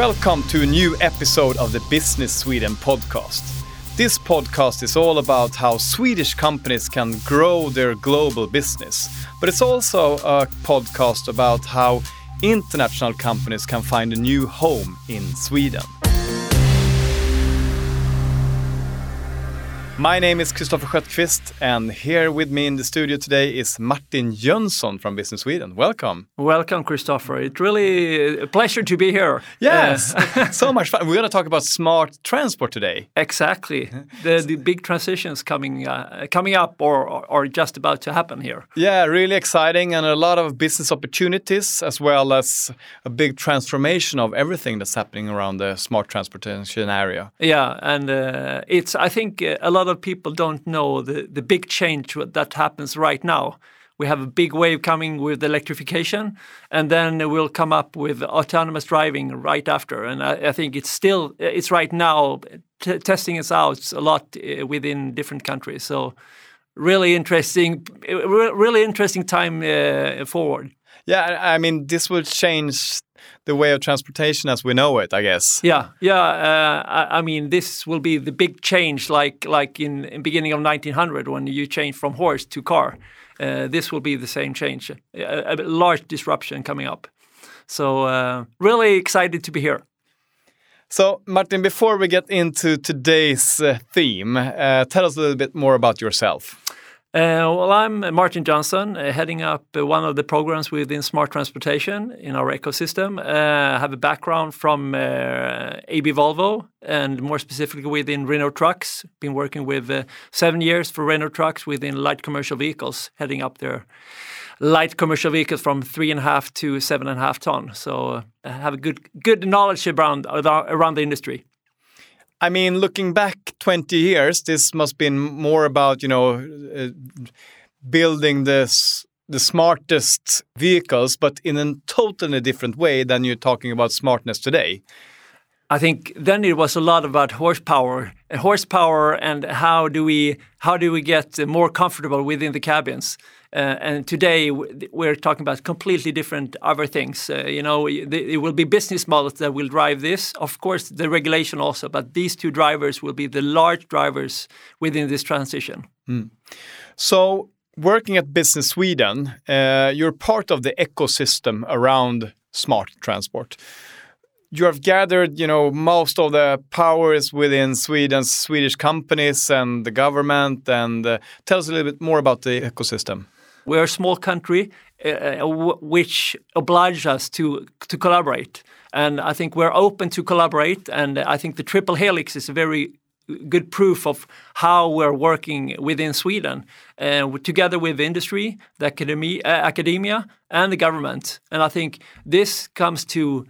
Welcome to a new episode of the Business Sweden podcast. This podcast is all about how Swedish companies can grow their global business, but it's also a podcast about how international companies can find a new home in Sweden. My name is Christopher Sköttqvist, and here with me in the studio today is Martin Jönsson from Business Sweden. Welcome. Welcome, Christopher. It's really a pleasure to be here. Yes, uh, so much fun. We're going to talk about smart transport today. Exactly. The, the big transitions coming uh, coming up or, or just about to happen here. Yeah, really exciting and a lot of business opportunities as well as a big transformation of everything that's happening around the smart transportation area. Yeah, and uh, it's I think uh, a lot of people don't know the, the big change that happens right now. We have a big wave coming with electrification, and then we'll come up with autonomous driving right after. And I, I think it's still it's right now testing us out a lot uh, within different countries. So really interesting, really interesting time uh, forward. Yeah, I mean, this will change the way of transportation as we know it, I guess. Yeah, yeah. Uh, I, I, mean, this will be the big change, like like in, in beginning of 1900 when you change from horse to car. Uh, this will be the same change, a, a large disruption coming up. So uh, really excited to be here. So, Martin, before we get into today's uh, theme, uh, tell us a little bit more about yourself. Uh, well, I'm Martin Jönsson, uh, heading up uh, one of the programs within smart transportation in our ecosystem. Uh, I have a background from uh, AB Volvo and more specifically within Renault Trucks. Been working with uh, seven years for Renault Trucks within light commercial vehicles, heading up their light commercial vehicles from three and a half to seven and a half ton. So I have a good good knowledge around around the industry. I mean, looking back 20 years, this must have been more about, you know, uh, building this the smartest vehicles, but in a totally different way than you're talking about smartness today. I think then it was a lot about horsepower, horsepower, and how do we how do we get more comfortable within the cabins. Uh, and today we're talking about completely different other things. Uh, you know, it will be business models that will drive this. Of course, the regulation also, but these two drivers will be the large drivers within this transition. Mm. So, working at Business Sweden, uh, you're part of the ecosystem around smart transport you have gathered, you know, most of the powers within Sweden's Swedish companies and the government. And uh, tell us a little bit more about the ecosystem. We're a small country, uh, which obliges us to to collaborate, and I think we're open to collaborate. And I think the triple helix is a very good proof of how we're working within Sweden, uh, together with industry, the academy, uh, academia, and the government. And I think this comes to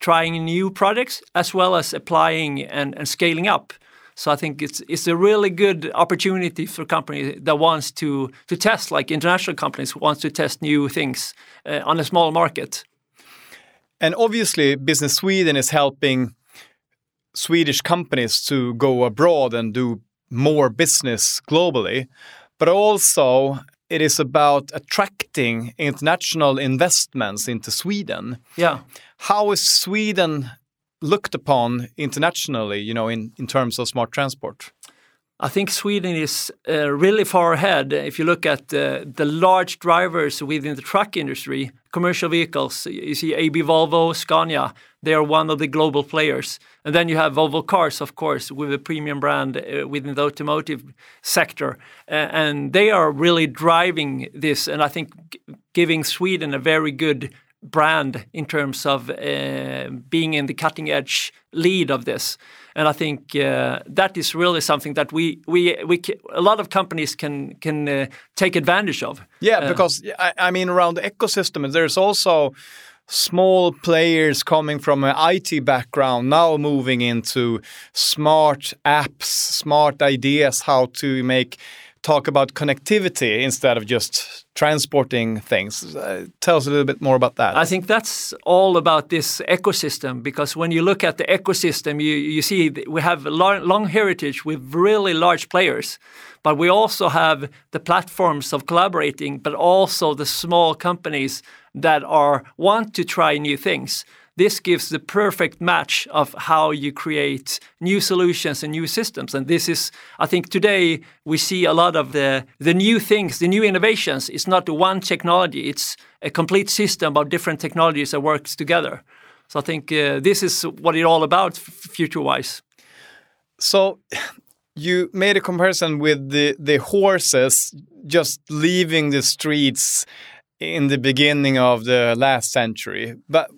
trying new products as well as applying and, and scaling up. So I think it's it's a really good opportunity for companies that wants to to test, like international companies who wants to test new things uh, on a small market. And obviously, Business Sweden is helping Swedish companies to go abroad and do more business globally, but also it is about attracting international investments into Sweden. Yeah. How is Sweden looked upon internationally, you know, in, in terms of smart transport? I think Sweden is uh, really far ahead. If you look at uh, the large drivers within the truck industry, commercial vehicles, you see AB Volvo, Scania, they are one of the global players. And then you have Volvo Cars, of course, with a premium brand uh, within the automotive sector. and they are really driving this, and I think giving Sweden a very good brand in terms of uh, being in the cutting edge lead of this. And I think uh, that is really something that we we we a lot of companies can can uh, take advantage of. Yeah, uh, because I, I, mean around the ecosystem, there's also small players coming from an IT background now moving into smart apps, smart ideas how to make talk about connectivity instead of just transporting things. Uh, tell us a little bit more about that. I think that's all about this ecosystem because when you look at the ecosystem, you, you see we have long, long heritage with really large players, but we also have the platforms of collaborating, but also the small companies that are want to try new things. This gives the perfect match of how you create new solutions and new systems. And this is, I think, today we see a lot of the the new things, the new innovations. It's not one technology; it's a complete system of different technologies that works together. So I think uh, this is what it's all about, future-wise. So you made a comparison with the the horses just leaving the streets in the beginning of the last century. But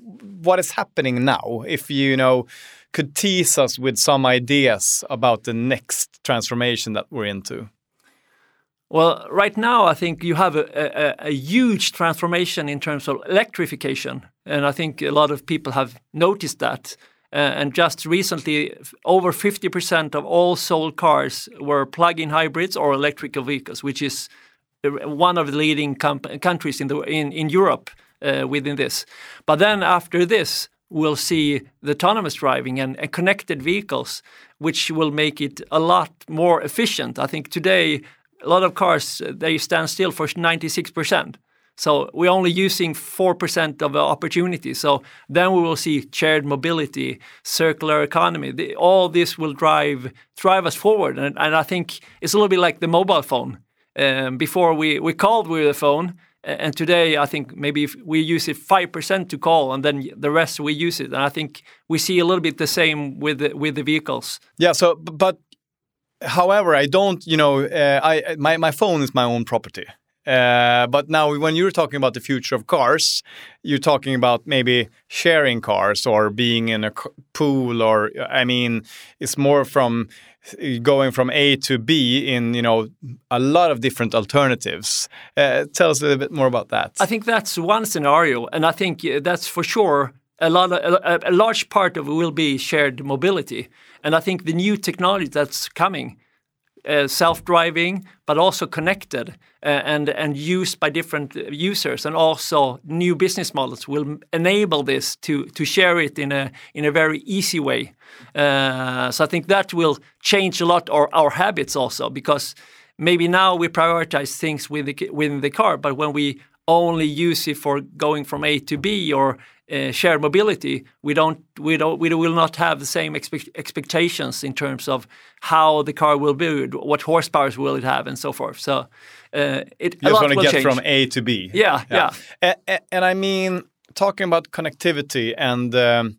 what is happening now? If you know could tease us with some ideas about the next transformation that we're into. Well, right now, I think you have a, a, a, huge transformation in terms of electrification. And I think a lot of people have noticed that. Uh, and just recently, over 50% of all sold cars were plug in hybrids or electrical vehicles, which is one of the leading countries in, the, in, in Europe uh, within this. But then after this, we'll see the autonomous driving and, and, connected vehicles, which will make it a lot more efficient. I think today a lot of cars they stand still for 96%. So we're only using 4% of the opportunity. So then we will see shared mobility, circular economy. The, all this will drive drive us forward. And, and, I think it's a little bit like the mobile phone. Um, before we, we called with a phone, and today I think maybe we use it 5% to call and then the rest we use it. And I think we see a little bit the same with the, with the vehicles. Yeah, so but however, I don't, you know, uh, I my, my phone is my own property. Uh, but now, when you're talking about the future of cars, you're talking about maybe sharing cars or being in a pool, or I mean, it's more from going from A to B in you know a lot of different alternatives. Uh, tell us a little bit more about that. I think that's one scenario, and I think uh, that's for sure a lot of, a, a large part of it will be shared mobility, and I think the new technology that's coming uh, self-driving, but also connected uh, and and used by different users, and also new business models will enable this to to share it in a in a very easy way. Uh, so I think that will change a lot our our habits also because maybe now we prioritize things with the, within the car, but when we only use it for going from A to B or uh, share mobility, we don't, we don't, we will not have the same expect expectations in terms of how the car will be, what horsepower will it have, and so forth. So uh, it you just want to get change. from A to B. Yeah, yeah. yeah. And, and, I mean, talking about connectivity and um,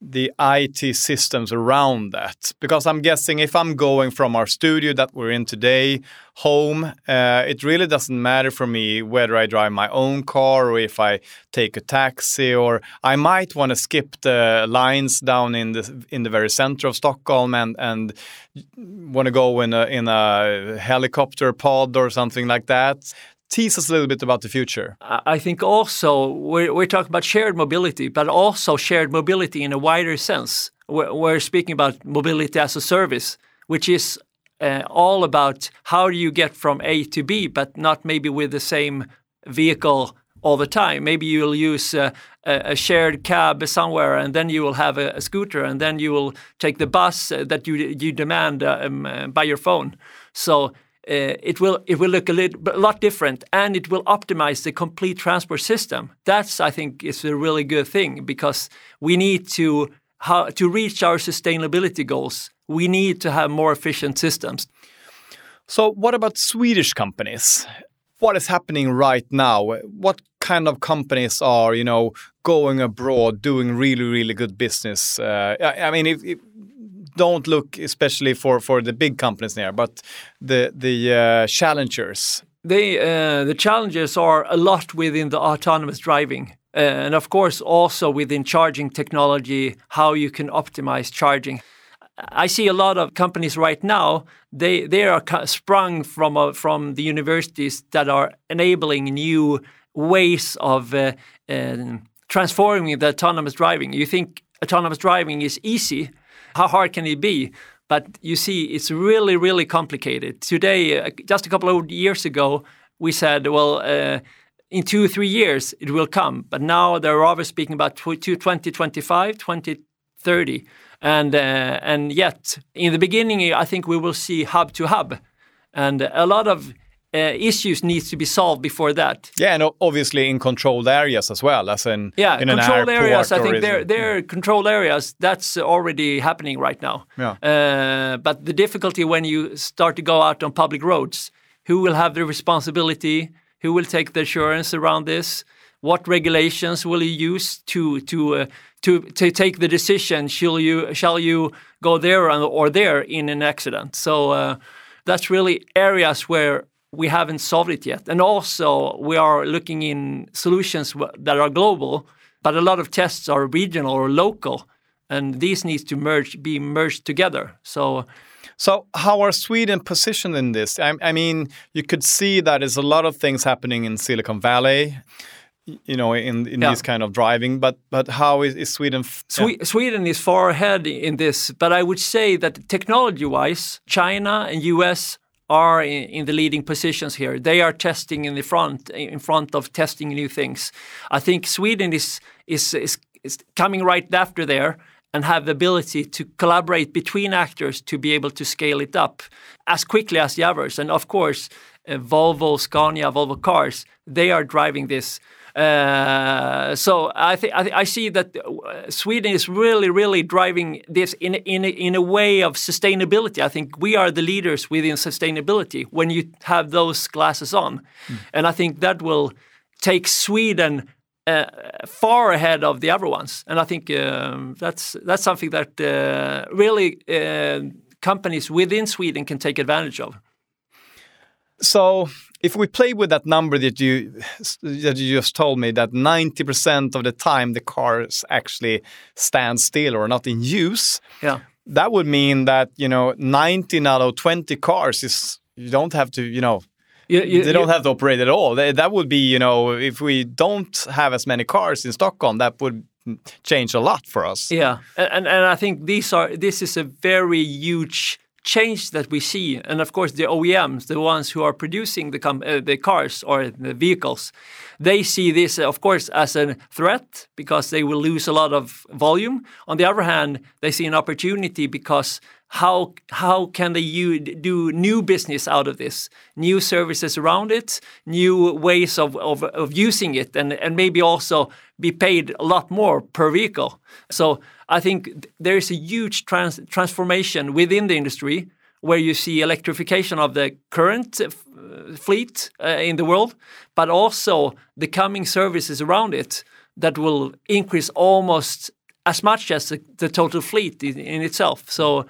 the IT systems around that? Because I'm guessing if I'm going from our studio that we're in today home, uh, it really doesn't matter for me whether I drive my own car or if I take a taxi, or I might want to skip the lines down in the in the very center of Stockholm and and want to go in a in a helicopter pod or something like that tease us a little bit about the future. I think also we're, we're talking about shared mobility, but also shared mobility in a wider sense. We're, we're speaking about mobility as a service, which is uh, all about how do you get from A to B, but not maybe with the same vehicle all the time. Maybe you'll use a, a, shared cab somewhere, and then you will have a, a, scooter, and then you will take the bus that you you demand uh, um, uh, by your phone. So uh, it will it will look a, little, a lot different and it will optimize the complete transport system. That's I think is a really good thing because we need to how to reach our sustainability goals. We need to have more efficient systems. So what about Swedish companies? What is happening right now? What kind of companies are you know going abroad doing really really good business? Uh, I, I mean, if, if don't look especially for for the big companies there, but the the uh, challengers. They uh, the challenges are a lot within the autonomous driving. Uh, and of course, also within charging technology, how you can optimize charging. I see a lot of companies right now. They they are sprung from uh, from the universities that are enabling new ways of uh, uh, transforming the autonomous driving. You think autonomous driving is easy, how hard can it be? But you see, it's really, really complicated. Today, uh, just a couple of years ago, we said, well, uh, in two three years it will come. But now they're rather speaking about 2025, 2030. And, uh, and yet, in the beginning, I think we will see hub to hub. And a lot of uh, issues needs to be solved before that. Yeah, and obviously in controlled areas as well, as in yeah, in controlled areas. I think they're, they're controlled areas. That's already happening right now. Yeah. Uh, but the difficulty when you start to go out on public roads, who will have the responsibility? Who will take the assurance around this? What regulations will you use to to uh, to to take the decision? Shall you shall you go there or there in an accident? So uh, that's really areas where we haven't solved it yet. And also, we are looking in solutions that are global, but a lot of tests are regional or local, and these needs to merge, be merged together. So. So, how are Sweden positioned in this? I, I mean, you could see that there's a lot of things happening in Silicon Valley, you know, in, in yeah. this kind of driving. But but how is, is Sweden? Swe yeah. Sweden is far ahead in this. But I would say that technology-wise, China and US are in, in, the leading positions here. They are testing in the front, in front of testing new things. I think Sweden is is is, is coming right after there and have the ability to collaborate between actors to be able to scale it up as quickly as the others. And of course, uh, Volvo, Scania, Volvo Cars, they are driving this uh, so I think I, I, see that uh, Sweden is really, really driving this in in a, in a way of sustainability. I think we are the leaders within sustainability when you have those glasses on, mm. and I think that will take Sweden uh, far ahead of the other ones. And I think um, that's that's something that uh, really uh, companies within Sweden can take advantage of. So if we play with that number that you that you just told me that 90% of the time the cars actually stand still or not in use yeah. that would mean that you know 19 out of 20 cars is you don't have to you know you, you, they don't you, have to operate at all. They, that would be you know if we don't have as many cars in stockholm that would change a lot for us. Yeah. And and i think these are this is a very huge change that we see, and of course the OEMs, the ones who are producing the, uh, the cars or the vehicles, they see this, of course, as a threat because they will lose a lot of volume. On the other hand, they see an opportunity because how how can they do new business out of this, new services around it, new ways of, of, of using it, and, and maybe also be paid a lot more per vehicle. So I think there is a huge trans transformation within the industry where you see electrification of the current uh, fleet uh, in the world, but also the coming services around it that will increase almost as much as the, the total fleet in, in itself. So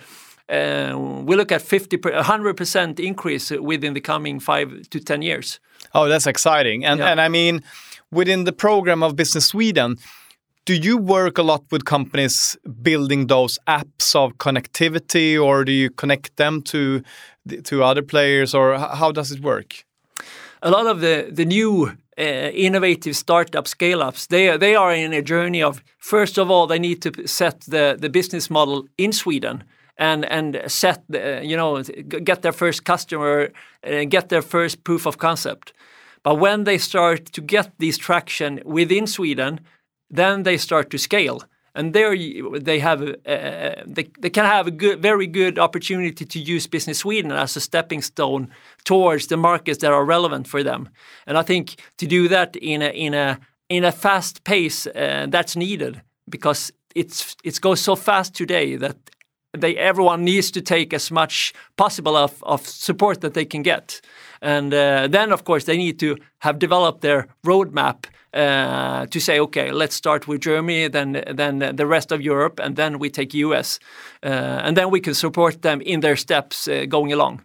we look at 50, 100% increase within the coming five to 10 years. Oh, that's exciting. And, yeah. and I mean, within the program of Business Sweden, do you work a lot with companies building those apps of connectivity or do you connect them to to other players or how does it work a lot of the the new uh, innovative startup scale ups they they are in a journey of first of all they need to set the the business model in Sweden and and set you know get their first customer uh, get their first proof of concept. But when they start to get this traction within Sweden then they start to scale. And there they have uh, they, they can have a good, very good opportunity to use business sweden as a stepping stone towards the markets that are relevant for them. And i think to do that in a in a in a fast pace uh, that's needed because it's it goes so fast today that they everyone needs to take as much possible of, of support that they can get and uh, then of course they need to have developed their roadmap uh, to say, okay, let's start with Germany, then then the rest of Europe, and then we take US, uh, and then we can support them in their steps uh, going along.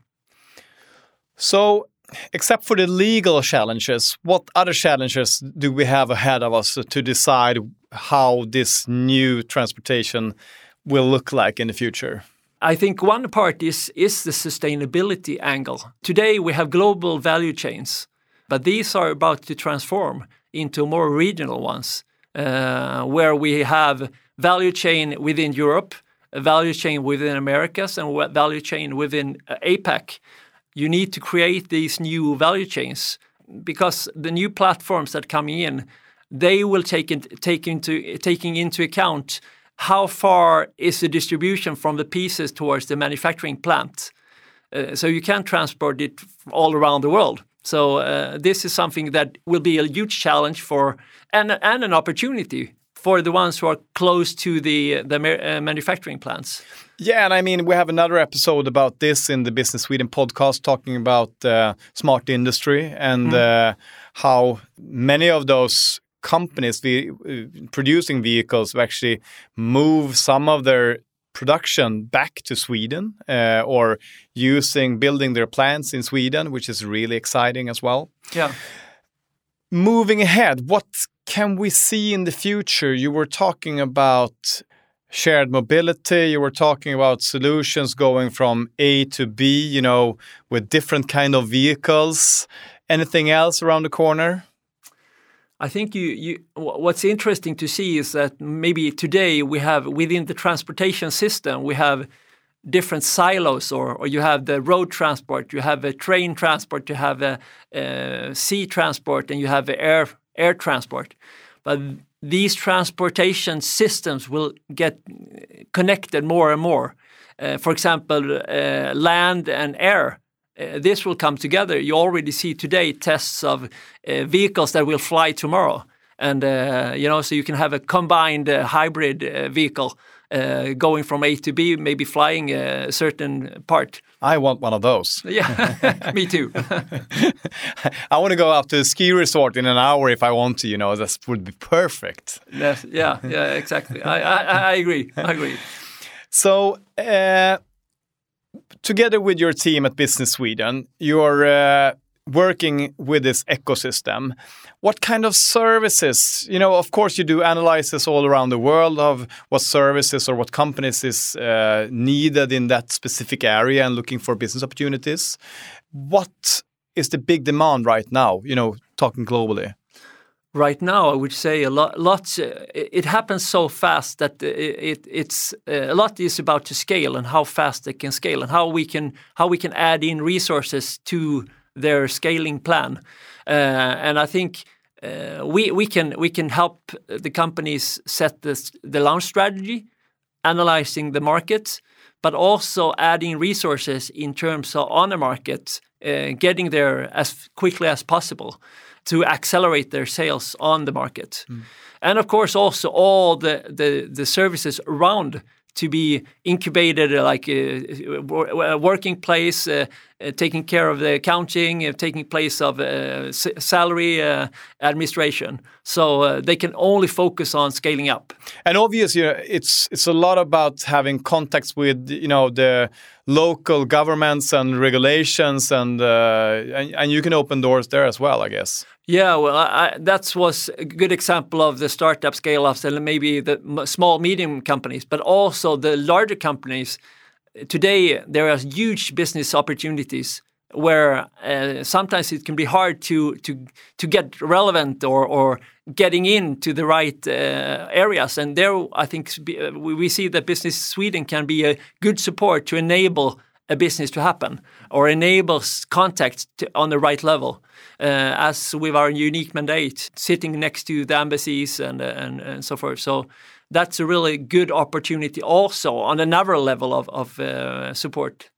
So, except for the legal challenges, what other challenges do we have ahead of us to decide how this new transportation will look like in the future? I think one part is is the sustainability angle. Today we have global value chains, but these are about to transform into more regional ones, uh, where we have value chain within Europe, a value chain within Americas, and value chain within uh, APAC. You need to create these new value chains because the new platforms that coming in, they will take, in, take into taking into account how far is the distribution from the pieces towards the manufacturing plant. Uh, so you can transport it all around the world. So uh, this is something that will be a huge challenge for and and an opportunity for the ones who are close to the the uh, manufacturing plants. Yeah, and I mean we have another episode about this in the Business Sweden podcast, talking about uh, smart industry and mm. how many of those companies the, uh, producing vehicles to actually move some of their production back to Sweden uh, or using building their plants in Sweden, which is really exciting as well. Yeah. Moving ahead, what can we see in the future? You were talking about shared mobility, you were talking about solutions going from A to B, you know, with different kind of vehicles. Anything else around the corner? I think you, you, what's interesting to see is that maybe today we have within the transportation system we have different silos or, or you have the road transport, you have a train transport, you have a, a sea transport and you have air air transport. But these transportation systems will get connected more and more. Uh, for example, uh, land and air uh, this will come together. You already see today tests of uh, vehicles that will fly tomorrow, and uh, you know, so you can have a combined uh, hybrid uh, vehicle uh, going from A to B, maybe flying a certain part. I want one of those. Yeah, me too. I want to go out to a ski resort in an hour if I want to. You know, that would be perfect. Yes, yeah, yeah, exactly. I, I, I agree. I agree. So together with your team at Business Sweden, you're uh, working with this ecosystem. What kind of services? You know, of course, you do analysis all around the world of what services or what companies is uh, needed in that specific area and looking for business opportunities. What is the big demand right now? You know, talking globally right now, I would say a lot. Lots. Uh, it happens so fast that it, it it's uh, a lot is about to scale and how fast they can scale and how we can how we can add in resources to their scaling plan. Uh, and I think uh, we we can we can help the companies set this, the launch strategy, analyzing the market, but also adding resources in terms of on the market, uh, getting there as quickly as possible to accelerate their sales on the market. Mm. And of course, also all the, the, the services around to be incubated like a, uh, a working place, uh, Uh, taking care of the accounting, uh, taking place of uh, salary uh, administration. So uh, they can only focus on scaling up. And obviously, it's it's a lot about having contacts with you know the local governments and regulations, and and, and you can open doors there as well, I guess. Yeah, well, I, that was a good example of the startup scale-ups and maybe the small, medium companies, but also the larger companies. Today, there are huge business opportunities where uh, sometimes it can be hard to to to get relevant or or getting into the right uh, areas. And there, I think we see that Business Sweden can be a good support to enable a business to happen or enables contact to, on the right level. Uh, as with our unique mandate, sitting next to the embassies and, and, and so forth. So that's a really good opportunity also on another level of, of uh, support.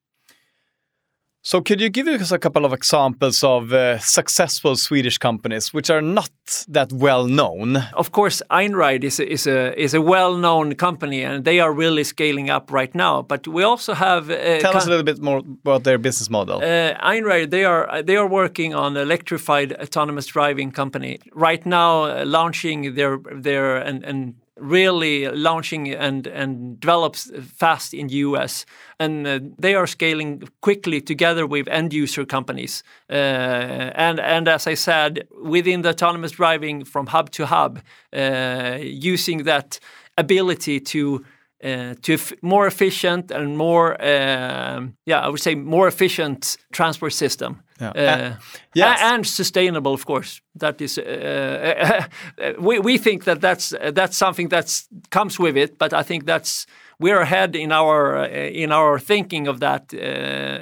So, could you give us a couple of examples of uh, successful Swedish companies which are not that well known? Of course, Einride is a, is a is a well known company, and they are really scaling up right now. But we also have uh, tell us a little bit more about their business model. Uh, Einride they are they are working on electrified autonomous driving company right now, uh, launching their their and and really launching and and develops fast in the US, and uh, they are scaling quickly together with end user companies. Uh, and and as I said, within the autonomous driving from hub to hub, uh, using that ability to uh, to more efficient and more, uh, yeah, I would say more efficient transport system. Yeah. Uh, yes. and sustainable, of course. That is, uh, we we think that that's that's something that comes with it, but I think that's we're ahead in our in our thinking of that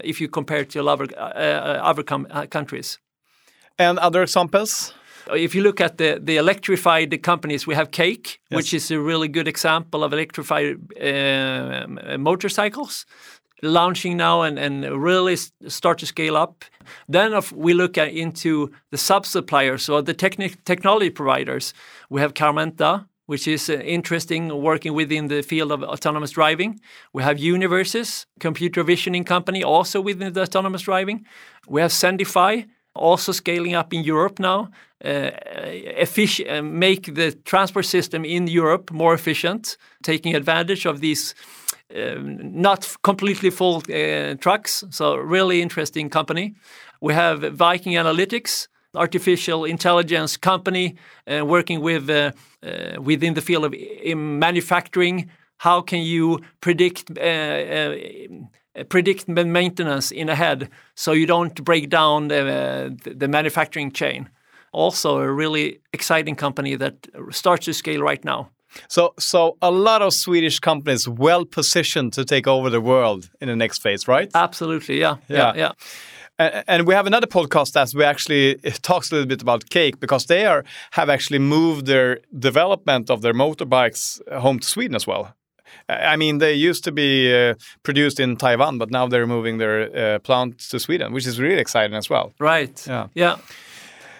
if you compare to other other countries. And other examples. If you look at the, the electrified companies, we have Cake, yes. which is a really good example of electrified uh, motorcycles. launching now and, and really start to scale up. Then if we look at, into the sub-suppliers or the techni- technology providers. We have Carmenta, which is uh, interesting working within the field of autonomous driving. We have Univrses, computer visioning company, also within the autonomous driving. We have Sendify, also scaling up in Europe now, uh, uh, make the transport system in Europe more efficient, taking advantage of these um, not completely full uh, trucks. So really interesting company. We have Viking Analytics, artificial intelligence company uh, working with uh, within the field of manufacturing. How can you predict Eh, predict maintenance in ahead so you don't break down the, the manufacturing chain? Also, a really exciting company that starts to scale right now. So, so a lot of Swedish companies well positioned to take over the world in the next phase, right? Absolutely, yeah, yeah, yeah. yeah. And we have another podcast that we actually eh, talks a little bit about Cake because they are have actually moved their development of their motorbikes home to Sweden as well. I mean, they used to be uh, produced in Taiwan, but now they're moving their uh, plant to Sweden, which is really exciting as well. Right. Yeah. Yeah.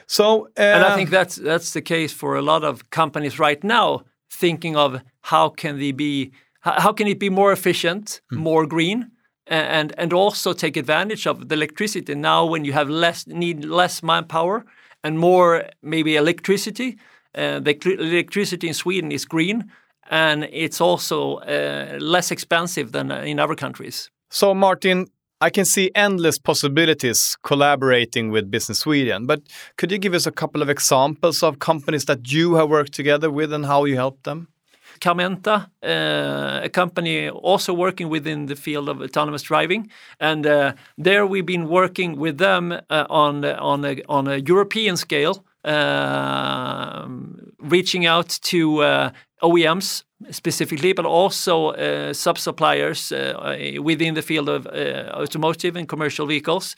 So, uh, and I think that's that's the case for a lot of companies right now thinking of how can they be how can it be more efficient, mm. more green, and and also take advantage of the electricity now when you have less need less manpower and more maybe electricity. Uh, the electricity in Sweden is green, and it's also uh, less expensive than in other countries. So, Martin, I can see endless possibilities collaborating with Business Sweden, but could you give us a couple of examples of companies that you have worked together with and how you help them? Carmenta, uh, a company also working within the field of autonomous driving, and uh, there we've been working with them uh, on on a, on a European scale, um, reaching out to uh, OEMs specifically, but also uh, sub-suppliers uh, within the field of uh, automotive and commercial vehicles.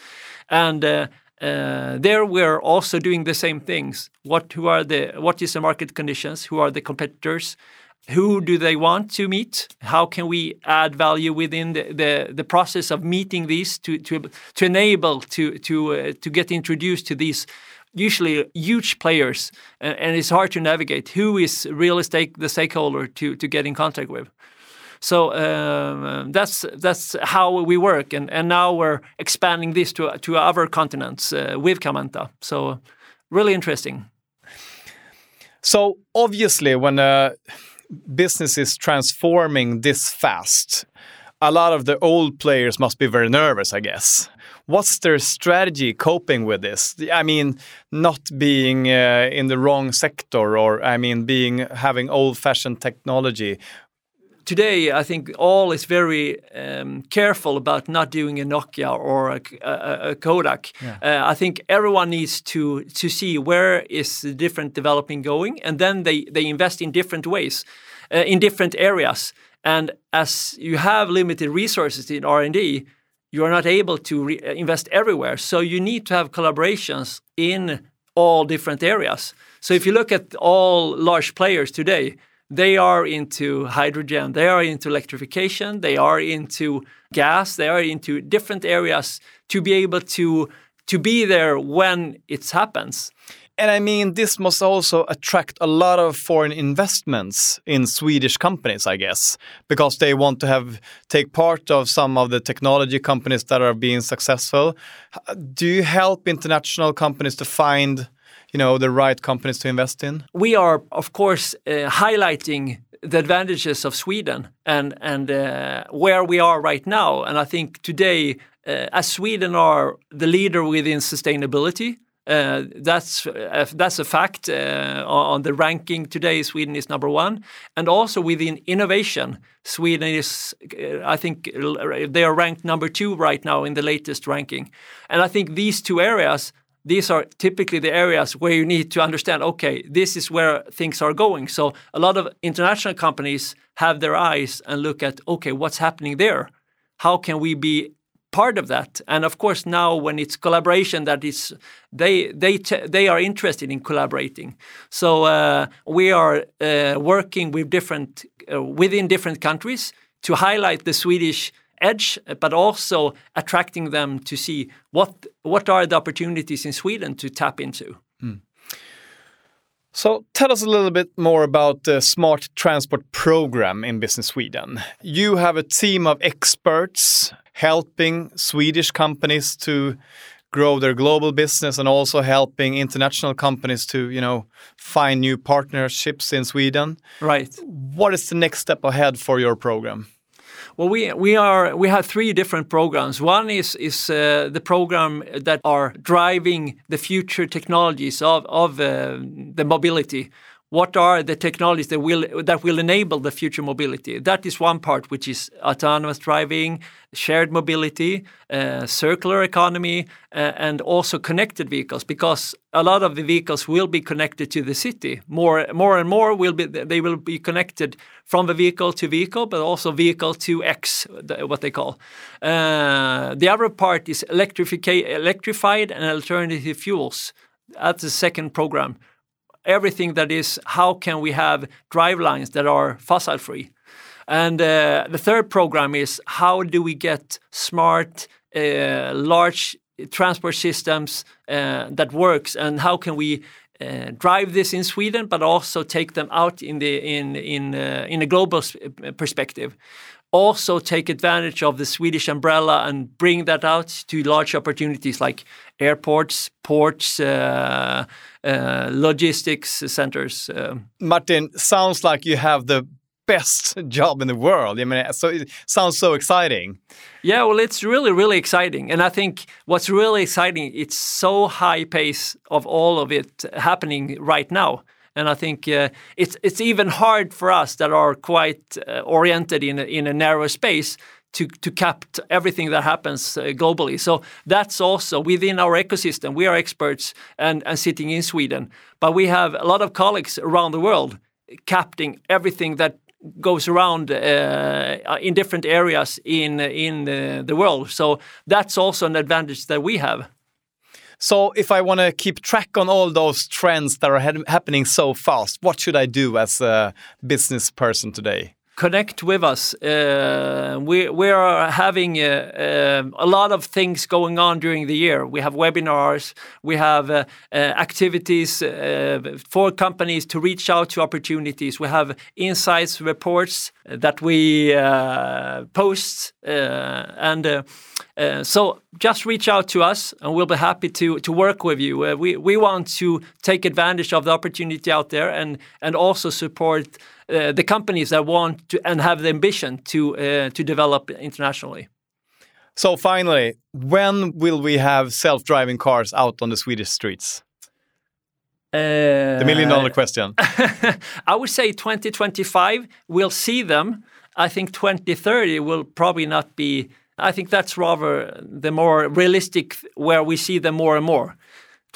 And uh, uh, there we're also doing the same things. What who are the what is the market conditions? Who are the competitors? Who do they want to meet? How can we add value within the, the, the process of meeting these to to to enable to to uh, to get introduced to these usually huge players, and, and it's hard to navigate who is real estate the stakeholder to to get in contact with. So um, that's that's how we work, and, and now we're expanding this to to other continents uh, with Carmenta. So really interesting. So obviously, when a business is transforming this fast, a lot of the old players must be very nervous, I guess what's their strategy coping with this? I mean, not being uh, in the wrong sector, or I mean, being having old-fashioned technology. Today, I think all is very um, careful about not doing a Nokia or a, a, a Kodak. Yeah. Uh, I think everyone needs to to see where is the different developing going, and then they they invest in different ways, uh, in different areas. And as you have limited resources in R and D, you are not able to re- uh, invest everywhere. So you need to have collaborations in all different areas. So if you look at all large players today, they are into hydrogen, they are into electrification, they are into gas, they are into different areas to be able to to be there when it happens. And I mean, this must also attract a lot of foreign investments in Swedish companies, I guess, because they want to have take part of some of the technology companies that are being successful. Do you help international companies to find, you know, the right companies to invest in? We are, of course, uh, highlighting the advantages of Sweden and and uh, where we are right now. And I think today, uh, as Sweden are the leader within sustainability uh, that's uh, that's a fact. Uh, on the ranking today, Sweden is number one, and also within innovation, Sweden is. I think they are ranked number two right now in the latest ranking, and I think these two areas. These are typically the areas where you need to understand. Okay, this is where things are going. So a lot of international companies have their eyes and look at. Okay, what's happening there? How can we be part of that. And of course, now when it's collaboration, that is they they they are interested in collaborating. So uh, we are uh, working with different uh, within different countries to highlight the Swedish edge, but also attracting them to see what what are the opportunities in Sweden to tap into. So tell us a little bit more about the Smart Transport program in Business Sweden. You have a team of experts helping Swedish companies to grow their global business and also helping international companies to, you know, find new partnerships in Sweden. Right. What is the next step ahead for your program? Well, we we are we have three different programs. One is is uh, the program that are driving the future technologies of of uh, the mobility. What are the technologies that will that will enable the future mobility? That is one part, which is autonomous driving, shared mobility, uh, circular economy, uh, and also connected vehicles. Because a lot of the vehicles will be connected to the city. More, more and more will be they will be connected from the vehicle to vehicle, but also vehicle to X, what they call. Uh, the other part is electrified and alternative fuels. That's the second program everything that is how can we have drive lines that are fossil free and uh, the third program is how do we get smart uh, large transport systems uh, that works? And how can we uh, drive this in Sweden but also take them out in the in in uh, in a global perspective? Also take advantage of the Swedish umbrella and bring that out to large opportunities like airports, ports, uh, logistics centers. Uh. Martin, sounds like you have the best job in the world. I mean, so it sounds so exciting. Yeah, well, it's really, really exciting, and I think what's really exciting, it's so high pace of all of it happening right now. And I think uh, it's it's even hard for us that are quite uh, oriented in a, in a narrow space to to capture everything that happens uh, globally. So that's also within our ecosystem. We are experts and, and sitting in Sweden, but we have a lot of colleagues around the world capturing everything that goes around uh, in different areas in in the world. So that's also an advantage that we have. So, if I want to keep track on all those trends that are ha happening so fast, what should I do as a business person today? Connect with us. Uh, we we are having uh, uh, a lot of things going on during the year. We have webinars, we have uh, uh, activities uh, for companies to reach out to opportunities. We have insights reports that we post, and so just reach out to us, and we'll be happy to to work with you. we we want to take advantage of the opportunity out there, and and also support. Uh, the companies that want to and have the ambition to uh, to develop internationally. So finally, when will we have self-driving cars out on the Swedish streets? Uh, the million dollar question. I would say 2025 we'll see them. I think 2030 will probably not be. I think that's rather the more realistic where we see them more and more.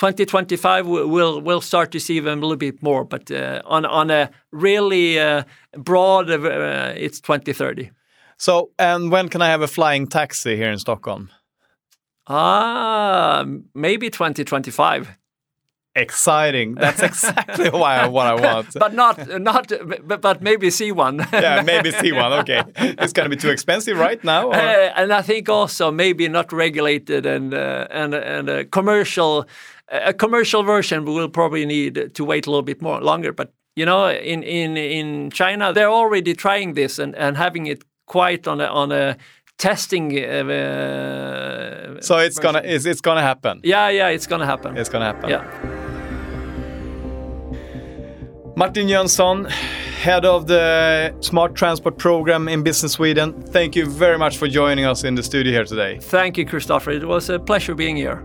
2025 we'll we'll start to see them a little bit more, but uh, on on a really uh, broad, uh, it's 2030. So, and when can I have a flying taxi here in Stockholm? Ah, maybe 2025. Exciting! That's exactly why I, what I want. but not not but, but maybe see one. yeah, maybe see one. Okay, it's going to be too expensive right now. Uh, and I think also maybe not regulated and uh, and and a commercial a commercial version will probably need to wait a little bit more longer. But you know, in in in China, they're already trying this and and having it quite on a on a testing. Uh, so it's version. gonna it's, it's gonna happen. Yeah, yeah, it's gonna happen. It's gonna happen. Yeah. Martin Jönsson, head of the Smart Transport Program in Business Sweden. Thank you very much for joining us in the studio here today. Thank you, Christopher. It was a pleasure being here.